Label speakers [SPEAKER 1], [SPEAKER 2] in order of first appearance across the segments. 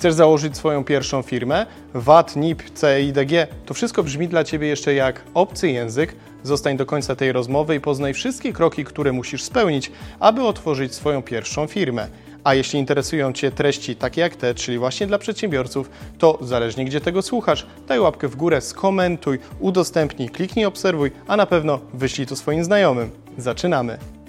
[SPEAKER 1] Chcesz założyć swoją pierwszą firmę? VAT, NIP, CE, IDG to wszystko brzmi dla Ciebie jeszcze jak obcy język. Zostań do końca tej rozmowy i poznaj wszystkie kroki, które musisz spełnić, aby otworzyć swoją pierwszą firmę. A jeśli interesują Cię treści takie jak te, czyli właśnie dla przedsiębiorców, to zależnie gdzie tego słuchasz, daj łapkę w górę, skomentuj, udostępnij, kliknij obserwuj, a na pewno wyślij to swoim znajomym. Zaczynamy!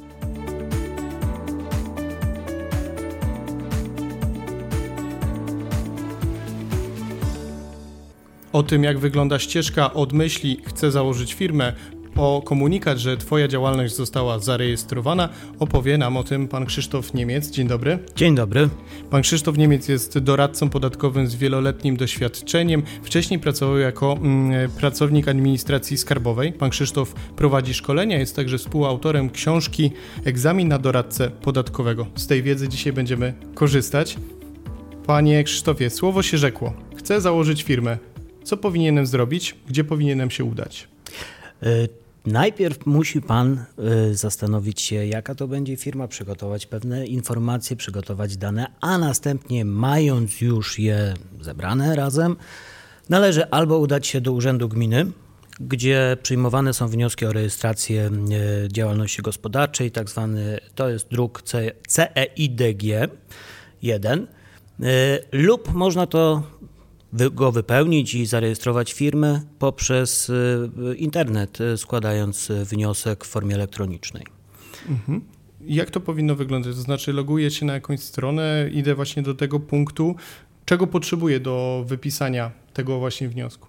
[SPEAKER 1] O tym, jak wygląda ścieżka od myśli, chcę założyć firmę, po komunikat, że Twoja działalność została zarejestrowana, opowie nam o tym pan Krzysztof Niemiec. Dzień dobry.
[SPEAKER 2] Dzień dobry.
[SPEAKER 1] Pan Krzysztof Niemiec jest doradcą podatkowym z wieloletnim doświadczeniem. Wcześniej pracował jako mm, pracownik administracji skarbowej. Pan Krzysztof prowadzi szkolenia, jest także współautorem książki Egzamin na doradcę podatkowego. Z tej wiedzy dzisiaj będziemy korzystać. Panie Krzysztofie, słowo się rzekło. Chcę założyć firmę. Co powinienem zrobić? Gdzie powinienem się udać?
[SPEAKER 2] E, najpierw musi Pan e, zastanowić się, jaka to będzie firma, przygotować pewne informacje, przygotować dane, a następnie, mając już je zebrane razem, należy albo udać się do Urzędu Gminy, gdzie przyjmowane są wnioski o rejestrację e, działalności gospodarczej, tak zwany to jest druk CEIDG 1, lub można to go wypełnić i zarejestrować firmę poprzez y, internet, y, składając wniosek w formie elektronicznej.
[SPEAKER 1] Mhm. Jak to powinno wyglądać? To znaczy, loguję się na jakąś stronę, idę właśnie do tego punktu. Czego potrzebuję do wypisania tego właśnie wniosku?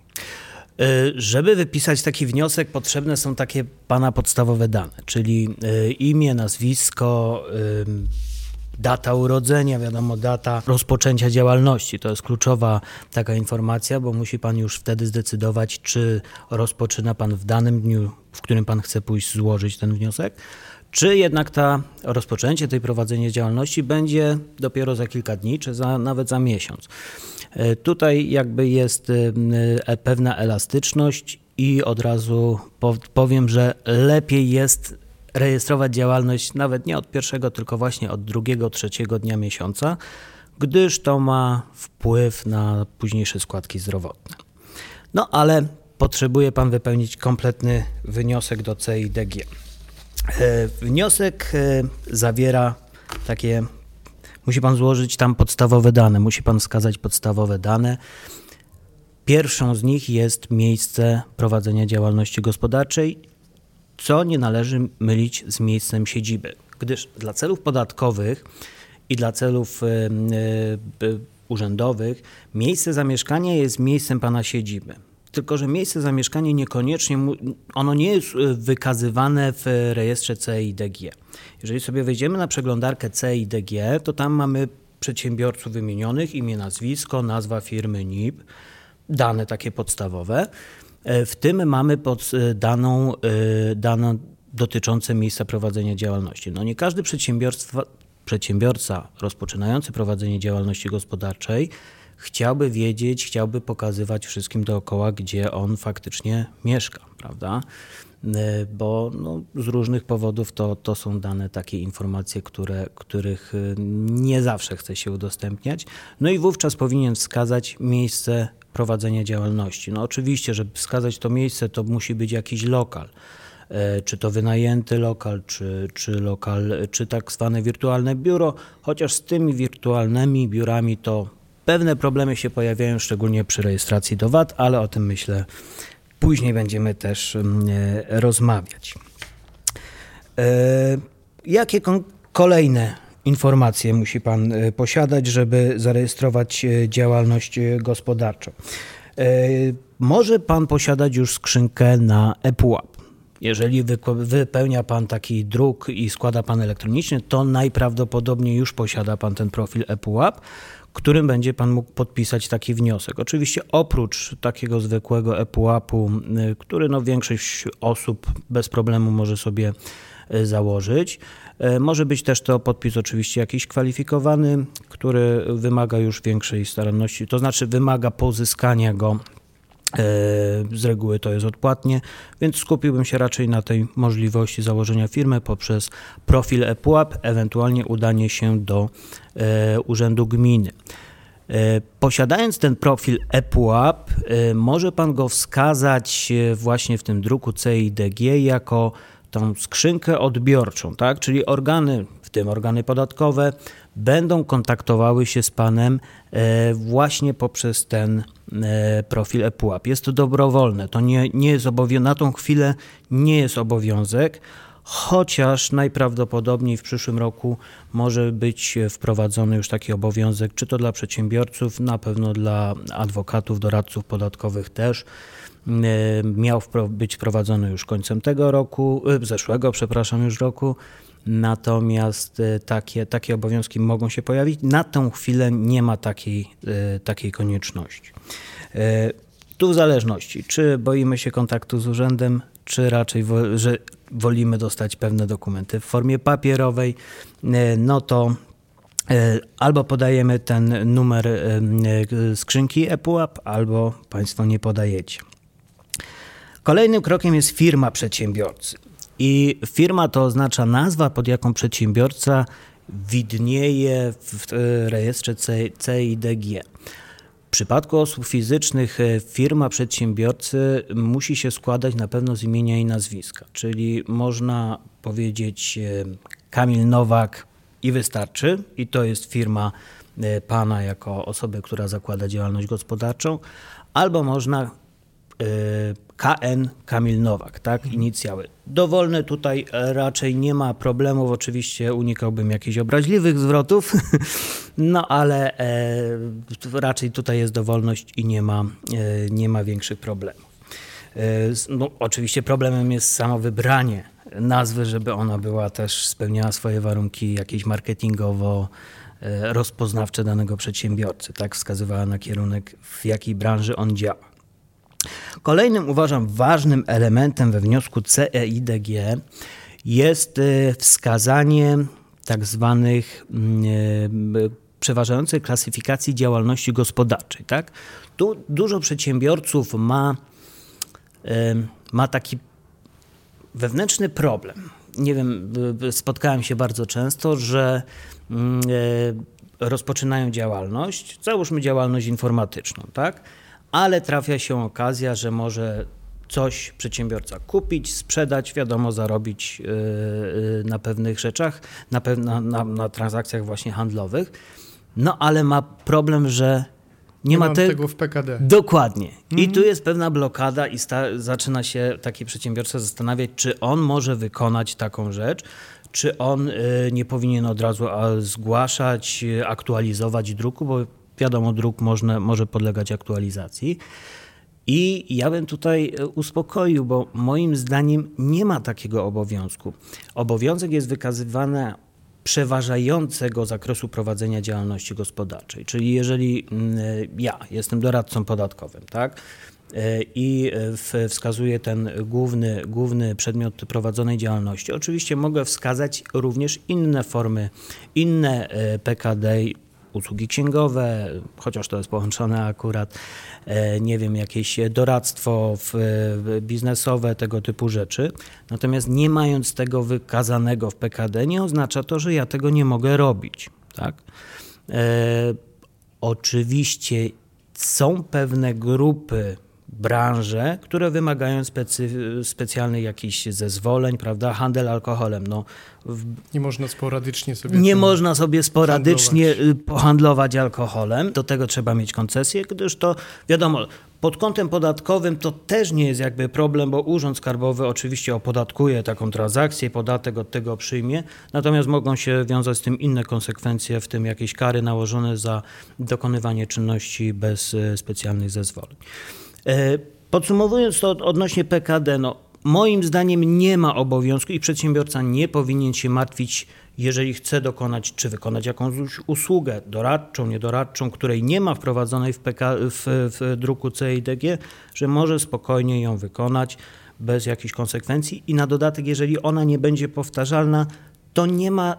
[SPEAKER 2] Y, żeby wypisać taki wniosek, potrzebne są takie pana podstawowe dane, czyli imię, nazwisko, data urodzenia, wiadomo, data rozpoczęcia działalności. To jest kluczowa taka informacja, bo musi Pan już wtedy zdecydować, czy rozpoczyna Pan w danym dniu, w którym Pan chce pójść złożyć ten wniosek, czy jednak ta rozpoczęcie tej prowadzenia działalności będzie dopiero za kilka dni, czy za, nawet za miesiąc. E, tutaj jakby jest e, e, pewna elastyczność i od razu powiem, że lepiej jest rejestrować działalność nawet nie od pierwszego, tylko właśnie od drugiego, trzeciego dnia miesiąca, gdyż to ma wpływ na późniejsze składki zdrowotne. No ale potrzebuje Pan wypełnić kompletny wniosek do CIDG. E, wniosek e, zawiera takie, musi Pan złożyć tam podstawowe dane, musi Pan wskazać podstawowe dane. Pierwszą z nich jest miejsce prowadzenia działalności gospodarczej co nie należy mylić z miejscem siedziby, gdyż dla celów podatkowych i dla celów e, urzędowych miejsce zamieszkania jest miejscem pana siedziby. Tylko, że miejsce zamieszkania niekoniecznie, ono nie jest e, wykazywane w rejestrze CIDG. Jeżeli sobie wejdziemy na przeglądarkę CIDG, to tam mamy przedsiębiorców wymienionych, imię, nazwisko, nazwa firmy NIP, dane takie podstawowe. E, w tym mamy pod e, daną, e, daną dotyczące miejsca prowadzenia działalności. No nie każdy przedsiębiorca rozpoczynający prowadzenie działalności gospodarczej chciałby wiedzieć, chciałby pokazywać wszystkim dookoła, gdzie on faktycznie mieszka, prawda? Bo no, z różnych powodów to, to są dane takie informacje, które, których nie zawsze chce się udostępniać. No i wówczas powinien wskazać miejsce prowadzenia działalności. No oczywiście, żeby wskazać to miejsce, to musi być jakiś lokal. E, czy to wynajęty lokal, czy, czy lokal, czy tak zwane wirtualne biuro, chociaż z tymi wirtualnymi biurami to pewne problemy się pojawiają, szczególnie przy rejestracji do VAT, ale o tym myślę później będziemy też mm, e, rozmawiać. E, jakie kolejne informacje musi Pan posiadać, żeby zarejestrować działalność gospodarczą. Może Pan posiadać już skrzynkę na ePUAP. Jeżeli wypełnia Pan taki druk i składa Pan elektronicznie, to najprawdopodobniej już posiada Pan ten profil ePUAP, którym będzie Pan mógł podpisać taki wniosek. Oczywiście oprócz takiego zwykłego ePUAP-u, który no większość osób bez problemu może sobie założyć, E, może być też to podpis oczywiście jakiś kwalifikowany, który wymaga już większej staranności, to znaczy wymaga pozyskania go z reguły to jest odpłatnie, więc skupiłbym się raczej na tej możliwości założenia firmy poprzez profil ePUAP, ewentualnie udanie się do e, urzędu gminy. E, posiadając ten profil ePUAP, e, może Pan go wskazać e, właśnie w tym druku CIDG jako tą skrzynkę odbiorczą, tak? czyli organy, tym organy podatkowe, będą kontaktowały się z Panem właśnie poprzez ten profil ePUAP. Jest to dobrowolne, to nie, nie jest obowiązek, na tą chwilę nie jest obowiązek, chociaż najprawdopodobniej w przyszłym roku może być wprowadzony już taki obowiązek, czy to dla przedsiębiorców, na pewno dla adwokatów, doradców podatkowych też. E, miał być wprowadzony już końcem tego roku, e, zeszłego, przepraszam, już roku. Natomiast e, takie, takie obowiązki mogą się pojawić. Na tą chwilę nie ma takiej, takiej konieczności. Tu w zależności, czy boimy się kontaktu z urzędem, czy raczej, że wolimy dostać pewne dokumenty w formie papierowej, e, no to e, albo podajemy ten numer e, skrzynki ePUAP, albo Państwo nie podajecie. Kolejnym krokiem jest firma przedsiębiorcy. I firma to oznacza nazwa, pod jaką przedsiębiorca widnieje w rejestrze CIDG. W przypadku osób fizycznych e, firma przedsiębiorcy musi się składać na pewno z imienia i nazwiska, czyli można powiedzieć e, Kamil Nowak i wystarczy, i to jest firma e, pana jako osoby, która zakłada działalność gospodarczą, albo można KN Kamil Nowak, tak, mhm. inicjały. Dowolne tutaj raczej nie ma problemów, oczywiście unikałbym jakichś obraźliwych zwrotów, no ale e, raczej tutaj jest dowolność i nie ma, e, nie ma większych problemów. E, no, oczywiście problemem jest samo wybranie nazwy, żeby ona była też spełniała swoje warunki jakieś marketingowo e, rozpoznawcze danego przedsiębiorcy, tak, wskazywała na kierunek, w jakiej branży on działa. Kolejnym uważam ważnym elementem we wniosku CEIDG jest e, wskazanie tak zwanych mm, e, przeważającej klasyfikacji działalności gospodarczej. Tak? Tu dużo przedsiębiorców ma, e, ma taki wewnętrzny problem. Nie wiem, spotkałem się bardzo często, że mm, rozpoczynają działalność, załóżmy działalność informatyczną, tak? Ale trafia się okazja, że może coś przedsiębiorca kupić, sprzedać, wiadomo, zarobić y, y, na pewnych rzeczach, na, na, na, na transakcjach właśnie handlowych, no ale ma problem, że nie,
[SPEAKER 1] nie
[SPEAKER 2] ma te...
[SPEAKER 1] tego w PKD.
[SPEAKER 2] Dokładnie. Mhm. I tu jest pewna blokada i sta... zaczyna się taki przedsiębiorca zastanawiać, czy on może wykonać taką rzecz, czy on y, nie powinien od razu zgłaszać, aktualizować druku, bo wiadomo, druk można, może podlegać aktualizacji. I ja bym tutaj e, uspokoił, bo moim zdaniem nie ma takiego obowiązku. Obowiązek jest wykazywany przeważającego zakresu prowadzenia działalności gospodarczej. Czyli jeżeli mm, e, ja jestem doradcą podatkowym, tak? E, I wskazuję ten główny, główny przedmiot prowadzonej działalności. Oczywiście mogę wskazać również inne formy, inne PKD, usługi księgowe, chociaż to jest połączone akurat, e, nie wiem, jakieś doradztwo biznesowe, tego typu rzeczy. Natomiast nie mając tego wykazanego w PKD, nie oznacza to, że ja tego nie mogę robić. Tak? E, oczywiście są pewne grupy branże, które wymagają specy, specjalnych jakichś zezwoleń, prawda? Handel alkoholem. No,
[SPEAKER 1] w... Nie można sporadycznie sobie.
[SPEAKER 2] Nie można sobie sporadycznie handlować. Y, pohandlować alkoholem. Do tego trzeba mieć koncesję, gdyż to wiadomo. Pod kątem podatkowym to też nie jest jakby problem, bo Urząd Skarbowy oczywiście opodatkuje taką transakcję, podatek od tego przyjmie, natomiast mogą się wiązać z tym inne konsekwencje, w tym jakieś kary nałożone za dokonywanie czynności bez y, specjalnych zezwoleń. E, podsumowując to odnośnie PKD, no, moim zdaniem nie ma obowiązku i przedsiębiorca nie powinien się martwić, jeżeli chce dokonać czy wykonać jakąś usługę doradczą, niedoradczą, której nie ma wprowadzonej w, PK, w, w druku CIDG, że może spokojnie ją wykonać bez jakichś konsekwencji. I na dodatek, jeżeli ona nie będzie powtarzalna, to nie ma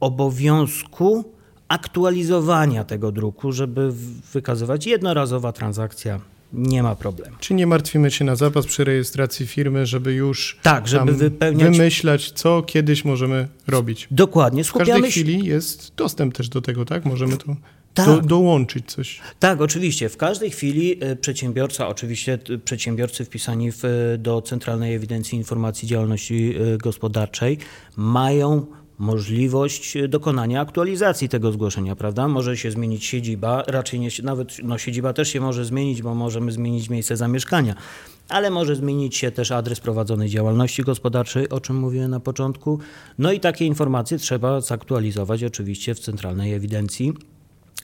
[SPEAKER 2] obowiązku aktualizowania tego druku, żeby wykazywać jednorazowa transakcja nie ma problemu.
[SPEAKER 1] Czy nie martwimy się na zapas przy rejestracji firmy, żeby już
[SPEAKER 2] tak, żeby wypełniać...
[SPEAKER 1] wymyślać, co kiedyś możemy robić?
[SPEAKER 2] Dokładnie.
[SPEAKER 1] Skupiamy w każdej chwili jest dostęp też do tego, tak? Możemy to tak. do, dołączyć coś.
[SPEAKER 2] Tak, oczywiście. W każdej chwili e, przedsiębiorca, oczywiście przedsiębiorcy wpisani w, do Centralnej Ewidencji Informacji Działalności e, Gospodarczej mają możliwość dokonania aktualizacji tego zgłoszenia, prawda? Może się zmienić siedziba, raczej nie, nawet no, siedziba też się może zmienić, bo możemy zmienić miejsce zamieszkania, ale może zmienić się też adres prowadzonej działalności gospodarczej, o czym mówiłem na początku. No i takie informacje trzeba zaktualizować oczywiście w centralnej ewidencji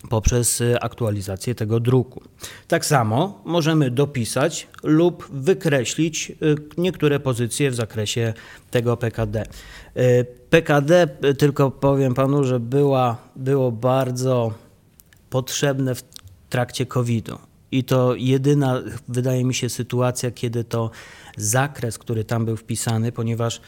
[SPEAKER 2] poprzez y, aktualizację tego druku. Tak samo możemy dopisać lub wykreślić y, niektóre pozycje w zakresie tego PKD. Y, PKD, tylko powiem panu, że była, było bardzo potrzebne w trakcie COVID-u. I to jedyna, wydaje mi się, sytuacja, kiedy to zakres, który tam był wpisany, ponieważ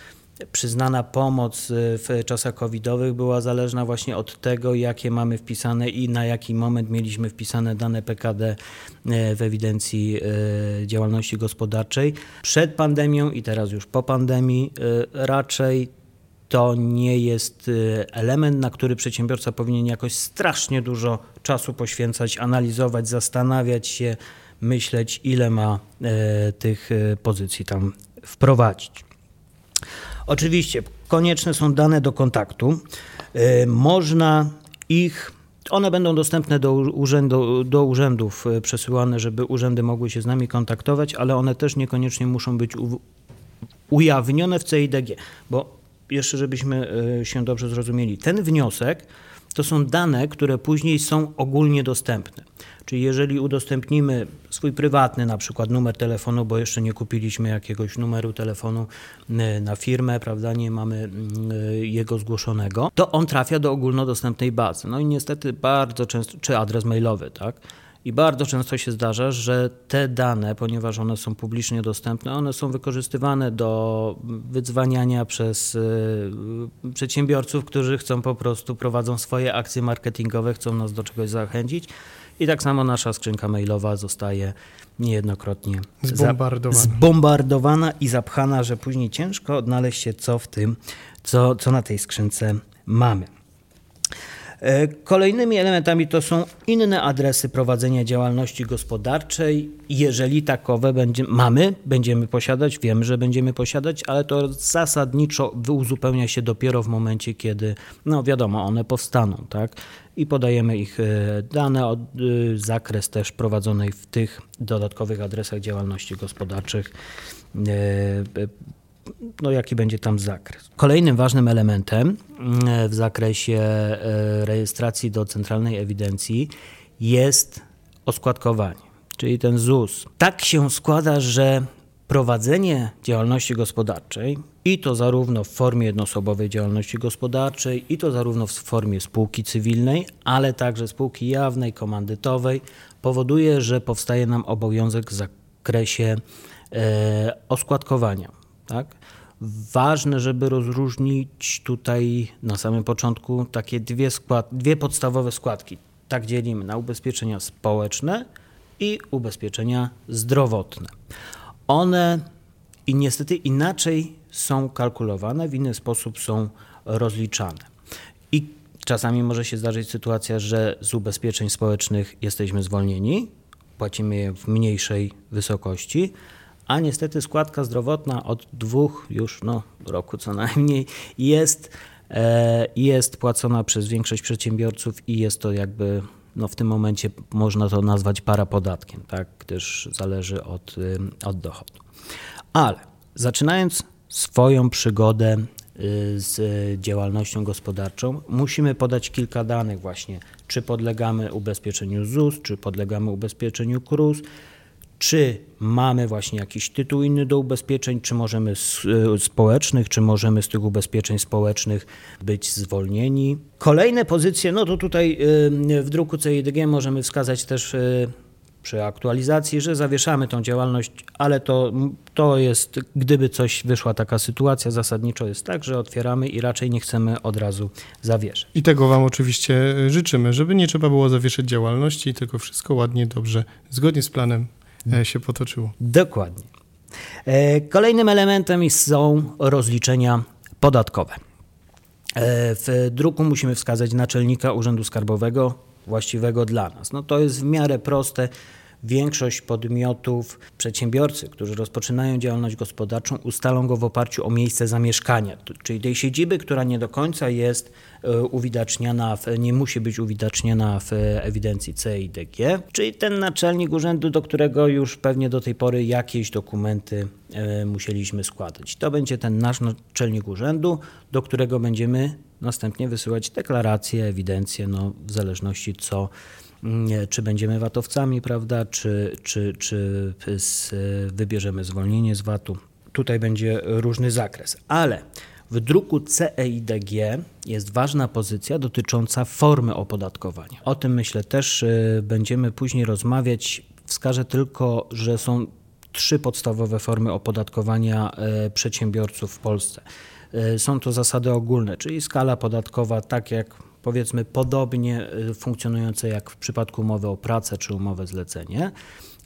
[SPEAKER 2] przyznana pomoc y, w czasach covidowych była zależna właśnie od tego, jakie mamy wpisane i na jaki moment mieliśmy wpisane dane PKD y, w ewidencji y, działalności gospodarczej. Przed pandemią i teraz już po pandemii raczej to nie jest element, na który przedsiębiorca powinien jakoś strasznie dużo czasu poświęcać, analizować, zastanawiać się, myśleć, ile ma tych pozycji tam wprowadzić. Oczywiście konieczne są dane do kontaktu. E, można ich one będą dostępne do, urzędu, do urzędów e, przesyłane, żeby urzędy mogły się z nami kontaktować, ale one też niekoniecznie muszą być u, ujawnione w CIDG, bo jeszcze żebyśmy e, się dobrze zrozumieli, ten wniosek to są dane, które później są ogólnie dostępne. Czyli jeżeli udostępnimy swój prywatny na przykład numer telefonu, bo jeszcze nie kupiliśmy jakiegoś numeru telefonu e, na firmę, prawda, nie mamy mm, e, jego zgłoszonego, to on trafia do ogólnodostępnej bazy. No i niestety bardzo często, czy adres mailowy, tak? I bardzo często się zdarza, że te dane, ponieważ one są publicznie dostępne, one są wykorzystywane do wydzwaniania przez y, przedsiębiorców, którzy chcą po prostu, prowadzą swoje akcje marketingowe, chcą nas do czegoś zachęcić. I tak samo nasza skrzynka mailowa zostaje niejednokrotnie
[SPEAKER 1] zbombardowana.
[SPEAKER 2] zbombardowana i zapchana, że później ciężko odnaleźć się, co w tym, co, co na tej skrzynce mamy. E, kolejnymi elementami to są inne adresy prowadzenia działalności gospodarczej. Jeżeli takowe będzie, mamy, będziemy posiadać, wiemy, że będziemy posiadać, ale to zasadniczo uzupełnia się dopiero w momencie, kiedy, no wiadomo, one powstaną, tak? I podajemy ich e, dane, e, zakres też prowadzonej w tych dodatkowych adresach działalności gospodarczych no, jaki będzie tam zakres. Kolejnym ważnym elementem mm, w zakresie e, rejestracji do centralnej ewidencji jest oskładkowanie, czyli ten ZUS. Tak się składa, że prowadzenie działalności gospodarczej i to zarówno w formie jednoosobowej działalności gospodarczej, i to zarówno w formie spółki cywilnej, ale także spółki jawnej, komandytowej, powoduje, że powstaje nam obowiązek w zakresie e, oskładkowania. Tak? Ważne, żeby rozróżnić tutaj na samym początku takie dwie, skład, dwie podstawowe składki. Tak dzielimy na ubezpieczenia społeczne i ubezpieczenia zdrowotne. One i niestety inaczej są kalkulowane, w inny sposób są rozliczane. I czasami może się zdarzyć sytuacja, że z ubezpieczeń społecznych jesteśmy zwolnieni, płacimy je w mniejszej wysokości, a niestety składka zdrowotna od dwóch już no, roku co najmniej jest, e, jest płacona przez większość przedsiębiorców i jest to jakby no w tym momencie można to nazwać parapodatkiem, tak, gdyż zależy od, y, od dochodu. Ale zaczynając swoją przygodę y, z działalnością gospodarczą, musimy podać kilka danych właśnie, czy podlegamy ubezpieczeniu ZUS, czy podlegamy ubezpieczeniu KRUS, czy mamy właśnie jakiś tytuł inny do ubezpieczeń, czy możemy z, y, społecznych, czy możemy z tych ubezpieczeń społecznych być zwolnieni. Kolejne pozycje, no to tutaj y, w druku CIDG możemy wskazać też y, przy aktualizacji, że zawieszamy tą działalność, ale to, to jest, gdyby coś wyszła taka sytuacja, zasadniczo jest tak, że otwieramy i raczej nie chcemy od razu zawieszać.
[SPEAKER 1] I tego Wam oczywiście życzymy, żeby nie trzeba było zawieszać działalności, tylko wszystko ładnie, dobrze, zgodnie z planem E, się potoczyło.
[SPEAKER 2] Dokładnie. E, kolejnym elementem są rozliczenia podatkowe. E, w druku musimy wskazać naczelnika Urzędu Skarbowego, właściwego dla nas. No to jest w miarę proste większość podmiotów, przedsiębiorcy, którzy rozpoczynają działalność gospodarczą, ustalą go w oparciu o miejsce zamieszkania, czyli tej siedziby, która nie do końca jest e, uwidaczniana, w, nie musi być uwidaczniana w ewidencji CIDG, czyli ten naczelnik urzędu, do którego już pewnie do tej pory jakieś dokumenty e, musieliśmy składać. To będzie ten nasz naczelnik urzędu, do którego będziemy następnie wysyłać deklaracje, ewidencje, no, w zależności co czy będziemy VAT-owcami, prawda, czy, czy, czy z, wybierzemy zwolnienie z VAT-u. Tutaj będzie różny zakres, ale w druku CEIDG jest ważna pozycja dotycząca formy opodatkowania. O tym myślę też y, będziemy później rozmawiać. Wskażę tylko, że są trzy podstawowe formy opodatkowania y, przedsiębiorców w Polsce. Y, są to zasady ogólne, czyli skala podatkowa, tak jak powiedzmy podobnie y, funkcjonujące jak w przypadku umowy o pracę czy umowę zlecenie.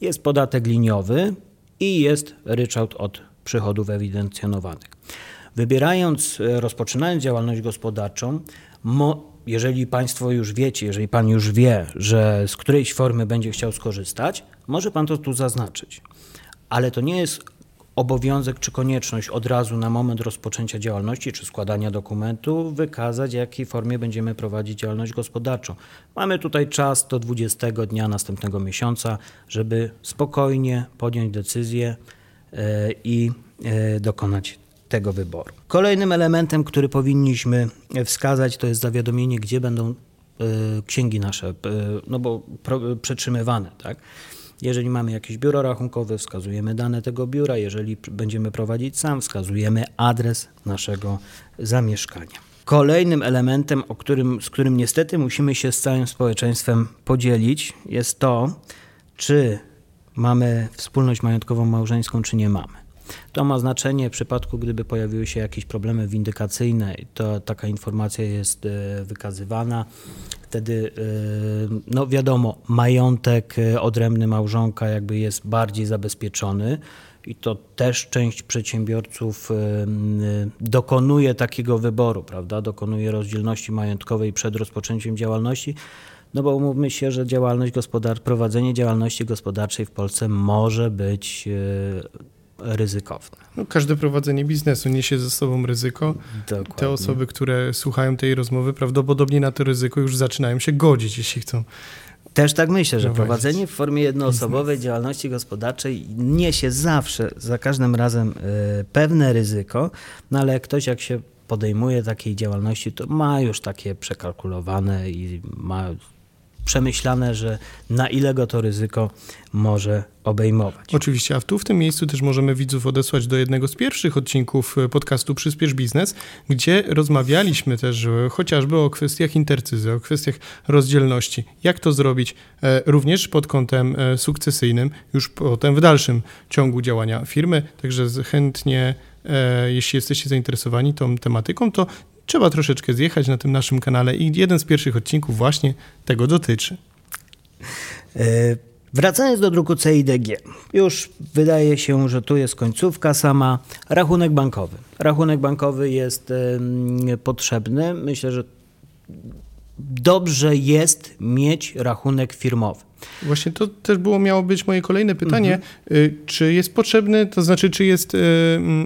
[SPEAKER 2] Jest podatek liniowy i jest ryczałt od przychodów ewidencjonowanych. Wybierając, y, rozpoczynając działalność gospodarczą, jeżeli Państwo już wiecie, jeżeli Pan już wie, że z którejś formy będzie chciał skorzystać, może Pan to tu zaznaczyć. Ale to nie jest obowiązek czy konieczność od razu na moment rozpoczęcia działalności czy składania dokumentu wykazać, w jakiej formie będziemy prowadzić działalność gospodarczą. Mamy tutaj czas do 20 dnia następnego miesiąca, żeby spokojnie podjąć decyzję e, i e, dokonać tego wyboru. Kolejnym elementem, który powinniśmy wskazać, to jest zawiadomienie, gdzie będą e, księgi nasze, no bo przetrzymywane, tak? Jeżeli mamy jakieś biuro rachunkowe, wskazujemy dane tego biura. Jeżeli będziemy prowadzić sam, wskazujemy adres naszego zamieszkania. Kolejnym elementem, o którym, z którym niestety musimy się z całym społeczeństwem podzielić, jest to, czy mamy wspólność majątkową małżeńską, czy nie mamy. To ma znaczenie w przypadku, gdyby pojawiły się jakieś problemy windykacyjne, to taka informacja jest e, wykazywana. Wtedy, e, no wiadomo, majątek e, odrębny małżonka jakby jest bardziej zabezpieczony i to też część przedsiębiorców dokonuje takiego wyboru, prawda? Dokonuje rozdzielności majątkowej przed rozpoczęciem działalności. No bo umówmy się, że działalność gospodar- prowadzenie działalności gospodarczej w Polsce może być ryzykowne.
[SPEAKER 1] No, każde prowadzenie biznesu niesie ze sobą ryzyko. Dokładnie. Te osoby, które słuchają tej rozmowy, prawdopodobnie na to ryzyko już zaczynają się godzić, jeśli chcą.
[SPEAKER 2] Też tak myślę, że prowadzenie w formie jednoosobowej działalności gospodarczej niesie zawsze, za każdym razem y, pewne ryzyko, no ale ktoś jak się podejmuje takiej działalności, to ma już takie przekalkulowane i ma przemyślane, że na ile go to ryzyko może obejmować.
[SPEAKER 1] Oczywiście, a tu w tym miejscu też możemy widzów odesłać do jednego z pierwszych odcinków e, podcastu Przyspiesz Biznes, gdzie rozmawialiśmy też e, chociażby o kwestiach intercyzy, o kwestiach rozdzielności. Jak to zrobić e, również pod kątem sukcesyjnym, już potem w dalszym ciągu działania firmy. Także chętnie jeśli jesteście zainteresowani tą tematyką, to trzeba troszeczkę zjechać na tym naszym kanale i jeden z pierwszych odcinków właśnie tego dotyczy.
[SPEAKER 2] E, wracając do druku CIDG, już wydaje się, że tu jest końcówka sama. Rachunek bankowy. Rachunek bankowy jest potrzebny. Myślę, że dobrze jest mieć rachunek firmowy.
[SPEAKER 1] Właśnie to też było miało być moje kolejne pytanie. Mhm. Czy jest potrzebny, to znaczy, czy jest y,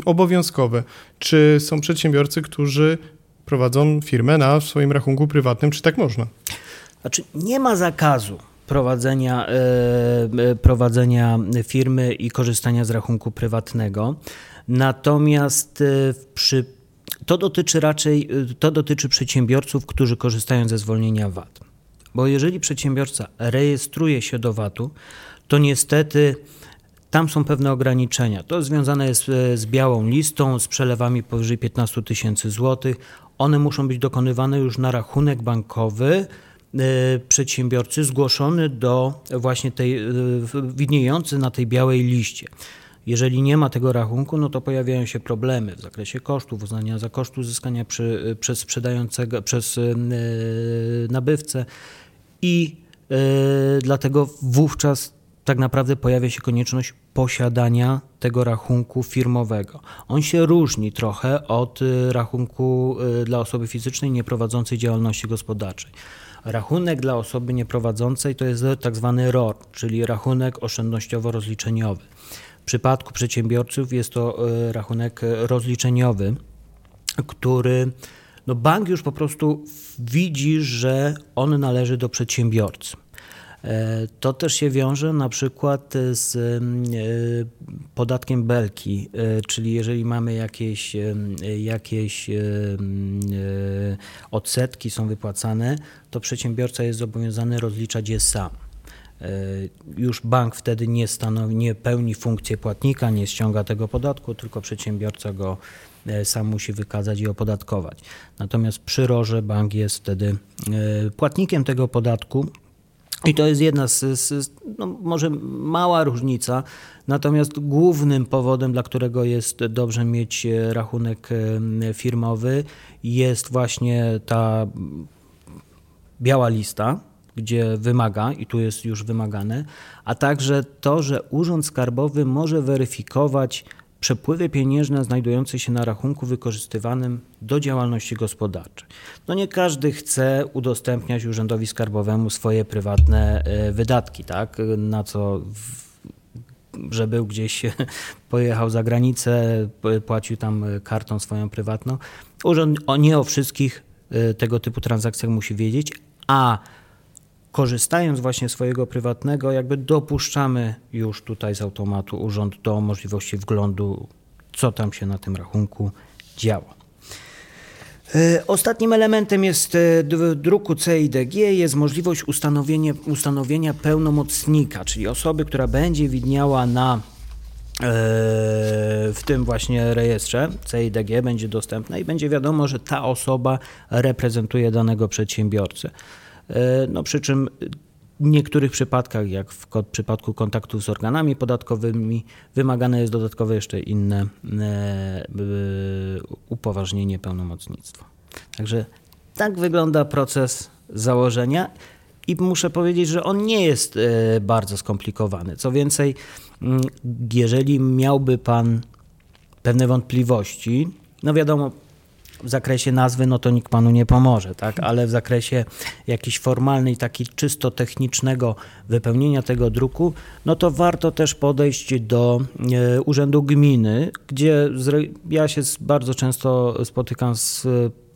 [SPEAKER 1] obowiązkowe? Czy są przedsiębiorcy, którzy prowadzą firmę na swoim rachunku prywatnym. Czy tak można?
[SPEAKER 2] Znaczy, nie ma zakazu prowadzenia, e, e, prowadzenia firmy i korzystania z rachunku prywatnego. Natomiast e, przy, to dotyczy raczej to dotyczy przedsiębiorców, którzy korzystają ze zwolnienia VAT. Bo jeżeli przedsiębiorca rejestruje się do VAT-u, to niestety tam są pewne ograniczenia. To związane jest z białą listą, z przelewami powyżej 15 tysięcy złotych one muszą być dokonywane już na rachunek bankowy e, przedsiębiorcy zgłoszony do właśnie tej, e, widniejący na tej białej liście. Jeżeli nie ma tego rachunku, no to pojawiają się problemy w zakresie kosztów, uznania za koszt uzyskania przy, e, przez sprzedającego, przez nabywcę i dlatego wówczas tak naprawdę pojawia się konieczność posiadania tego rachunku firmowego. On się różni trochę od y, rachunku y, dla osoby fizycznej nieprowadzącej działalności gospodarczej. Rachunek dla osoby nieprowadzącej to jest tak zwany ROR, czyli rachunek oszczędnościowo-rozliczeniowy. W przypadku przedsiębiorców jest to e, rachunek rozliczeniowy, który no bank już po prostu widzi, że on należy do przedsiębiorcy. E, to też się wiąże na przykład z e, podatkiem belki, e, czyli jeżeli mamy jakieś, jakieś odsetki są wypłacane, to przedsiębiorca jest zobowiązany rozliczać je sam. Już bank wtedy nie, stanowi, nie pełni funkcję płatnika, nie ściąga tego podatku, tylko przedsiębiorca go sam musi wykazać i opodatkować. Natomiast przy RORze bank jest wtedy płatnikiem tego podatku, i to jest jedna z, z no może mała różnica, natomiast głównym powodem, dla którego jest dobrze mieć e, rachunek e, firmowy, jest właśnie ta biała lista, gdzie wymaga, i tu jest już wymagane, a także to, że Urząd Skarbowy może weryfikować przepływy pieniężne znajdujące się na rachunku wykorzystywanym do działalności gospodarczej. No nie każdy chce udostępniać Urzędowi Skarbowemu swoje prywatne e, wydatki, tak? Na co że był gdzieś, pojechał za granicę, płacił tam kartą swoją prywatną. Urząd nie o wszystkich e, tego typu transakcjach musi wiedzieć, a korzystając właśnie swojego prywatnego, jakby dopuszczamy już tutaj z automatu urząd do możliwości wglądu, co tam się na tym rachunku działa. E, ostatnim elementem jest e, druku CIDG jest możliwość ustanowienia, ustanowienia pełnomocnika, czyli osoby, która będzie widniała na e, w tym właśnie rejestrze CIDG będzie dostępna i będzie wiadomo, że ta osoba reprezentuje danego przedsiębiorcę. E, no przy czym w niektórych przypadkach, jak w przypadku kontaktów z organami podatkowymi, wymagane jest dodatkowe jeszcze inne e, upoważnienie pełnomocnictwa. Także tak wygląda proces założenia i muszę powiedzieć, że on nie jest e, bardzo skomplikowany. Co więcej, jeżeli miałby Pan pewne wątpliwości, no wiadomo, w zakresie nazwy, no to nikt panu nie pomoże, tak? Ale w zakresie jakiejś formalnej, taki czysto technicznego wypełnienia tego druku, no to warto też podejść do e, Urzędu Gminy, gdzie ja się bardzo często spotykam z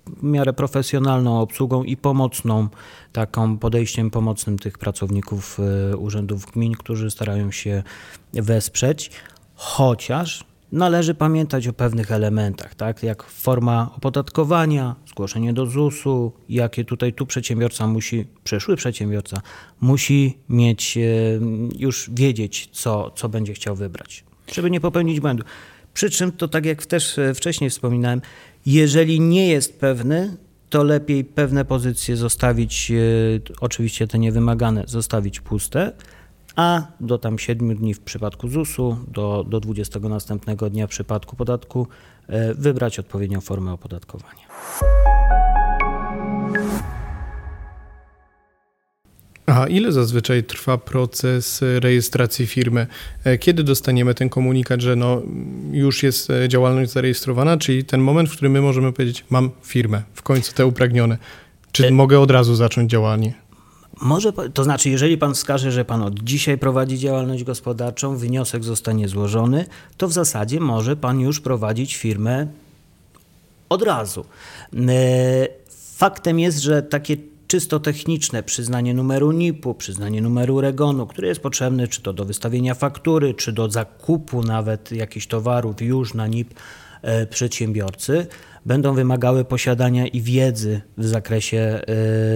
[SPEAKER 2] w miarę profesjonalną obsługą i pomocną, taką podejściem pomocnym tych pracowników e, urzędów gmin, którzy starają się wesprzeć, chociaż należy pamiętać o pewnych elementach, tak jak forma opodatkowania, zgłoszenie do ZUS-u, jakie tutaj tu przedsiębiorca musi, przyszły przedsiębiorca musi mieć, już wiedzieć, co, co będzie chciał wybrać, żeby nie popełnić błędu. Przy czym to tak jak też e, wcześniej wspominałem, jeżeli nie jest pewny, to lepiej pewne pozycje zostawić, e, oczywiście te niewymagane, zostawić puste, a do tam 7 dni w przypadku ZUS-u, do, do 20 następnego dnia w przypadku podatku e, wybrać odpowiednią formę opodatkowania.
[SPEAKER 1] A ile zazwyczaj trwa proces rejestracji firmy? E, kiedy dostaniemy ten komunikat, że no, już jest e, działalność zarejestrowana, czyli ten moment, w którym my możemy powiedzieć, mam firmę, w końcu te upragnione. Czy mogę od razu zacząć działanie?
[SPEAKER 2] Może, to znaczy, jeżeli pan wskaże, że pan od dzisiaj prowadzi działalność gospodarczą, wniosek zostanie złożony, to w zasadzie może pan już prowadzić firmę od razu. E, faktem jest, że takie czysto techniczne przyznanie numeru NIP-u, przyznanie numeru REGONu, który jest potrzebny czy to do wystawienia faktury, czy do zakupu nawet jakichś towarów już na NIP e, przedsiębiorcy, będą wymagały posiadania i wiedzy w zakresie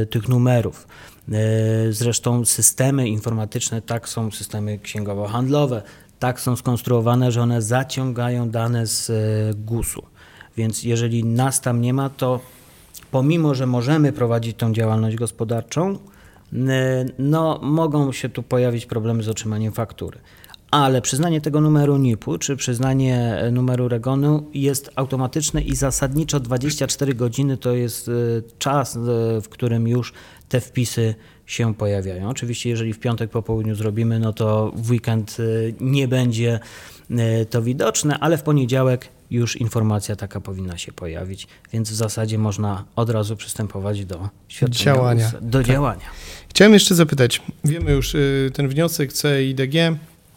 [SPEAKER 2] e, tych numerów. E, zresztą systemy informatyczne, tak są systemy księgowo-handlowe, tak są skonstruowane, że one zaciągają dane z e, GUS-u. Więc jeżeli nas tam nie ma, to pomimo, że możemy prowadzić tą działalność gospodarczą, e, no, mogą się tu pojawić problemy z otrzymaniem faktury. Ale przyznanie tego numeru NIP-u czy przyznanie numeru REGONu jest automatyczne i zasadniczo 24 godziny to jest czas, w którym już te wpisy się pojawiają. Oczywiście, jeżeli w piątek po południu zrobimy, no to w weekend y, nie będzie y, to widoczne, ale w poniedziałek już informacja taka powinna się pojawić, więc w zasadzie można od razu przystępować do świadczenia
[SPEAKER 1] Działania.
[SPEAKER 2] do
[SPEAKER 1] Tak.
[SPEAKER 2] działania.
[SPEAKER 1] Chciałem jeszcze zapytać, wiemy już, y, ten wniosek CIDG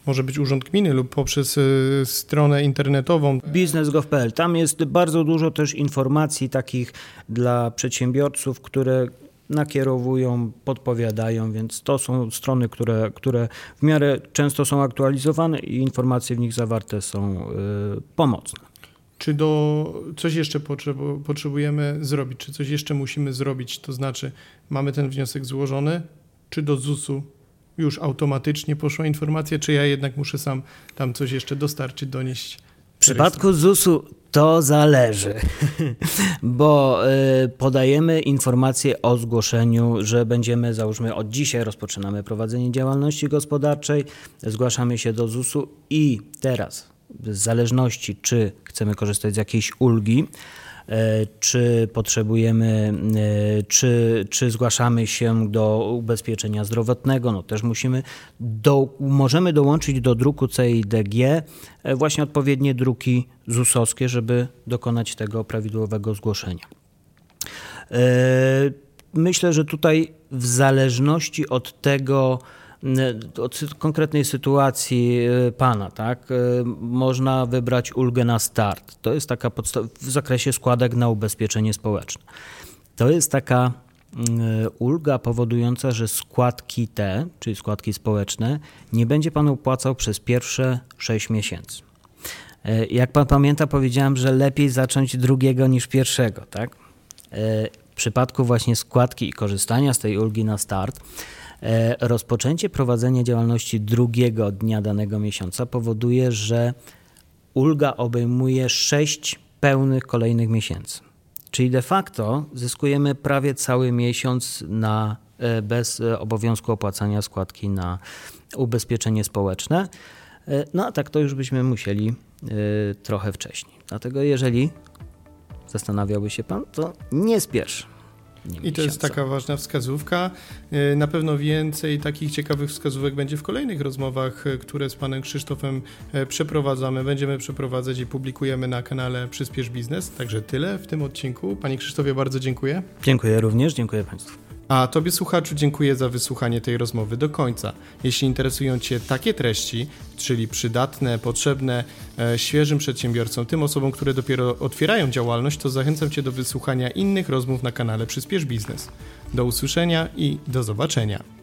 [SPEAKER 1] może być urząd gminy lub poprzez y, stronę internetową.
[SPEAKER 2] Biznes.gov.pl. Tam jest bardzo dużo też informacji takich dla przedsiębiorców, które nakierowują, podpowiadają, więc to są strony, które, które w miarę często są aktualizowane i informacje w nich zawarte są y, pomocne.
[SPEAKER 1] Czy do coś jeszcze potrzebu- potrzebujemy zrobić? Czy coś jeszcze musimy zrobić? To znaczy, mamy ten wniosek złożony, czy do ZUS-u już automatycznie poszła informacja, czy ja jednak muszę sam tam coś jeszcze dostarczyć, donieść?
[SPEAKER 2] Przypadku ZUS-u to zależy, bo y, podajemy informację o zgłoszeniu, że będziemy, załóżmy, od dzisiaj rozpoczynamy prowadzenie działalności gospodarczej, zgłaszamy się do ZUS-u i teraz, w zależności czy chcemy korzystać z jakiejś ulgi, czy potrzebujemy, e, czy, czy zgłaszamy się do ubezpieczenia zdrowotnego, no też musimy, do, możemy dołączyć do druku CIDG e, właśnie odpowiednie druki ZUS-owskie, żeby dokonać tego prawidłowego zgłoszenia. E, Myślę, że tutaj w zależności od tego, od sy- konkretnej sytuacji e, pana, tak, e, można wybrać ulgę na start. To jest taka podsta- w zakresie składek na ubezpieczenie społeczne. To jest taka ulga powodująca, że składki te, czyli składki społeczne, nie będzie pan opłacał przez pierwsze 6 miesięcy. Jak pan pamięta, powiedziałem, że lepiej zacząć drugiego niż pierwszego, tak? W przypadku właśnie składki i korzystania z tej ulgi na start, rozpoczęcie prowadzenia działalności drugiego dnia danego miesiąca powoduje, że ulga obejmuje 6 pełnych kolejnych miesięcy. Czyli de facto zyskujemy prawie cały miesiąc na, e, bez e, obowiązku opłacania składki na ubezpieczenie społeczne. E, No a tak to już byśmy musieli e, trochę wcześniej. Dlatego jeżeli zastanawiałby się pan, to nie spiesz.
[SPEAKER 1] I to jest
[SPEAKER 2] miesiąca.
[SPEAKER 1] taka ważna wskazówka. Y, Na pewno więcej takich ciekawych wskazówek będzie w kolejnych rozmowach, y, które z panem Krzysztofem e, przeprowadzamy. Będziemy przeprowadzać i publikujemy na kanale Przyspiesz Biznes. Także tyle w tym odcinku. Panie Krzysztofie, bardzo dziękuję.
[SPEAKER 2] Dziękuję również, dziękuję państwu.
[SPEAKER 1] A Tobie, słuchaczu, dziękuję za wysłuchanie tej rozmowy do końca. Jeśli interesują Cię takie treści, czyli przydatne, potrzebne e, świeżym przedsiębiorcom, tym osobom, które dopiero otwierają działalność, to zachęcam Cię do wysłuchania innych rozmów na kanale Przyspiesz Biznes. Do usłyszenia i do zobaczenia.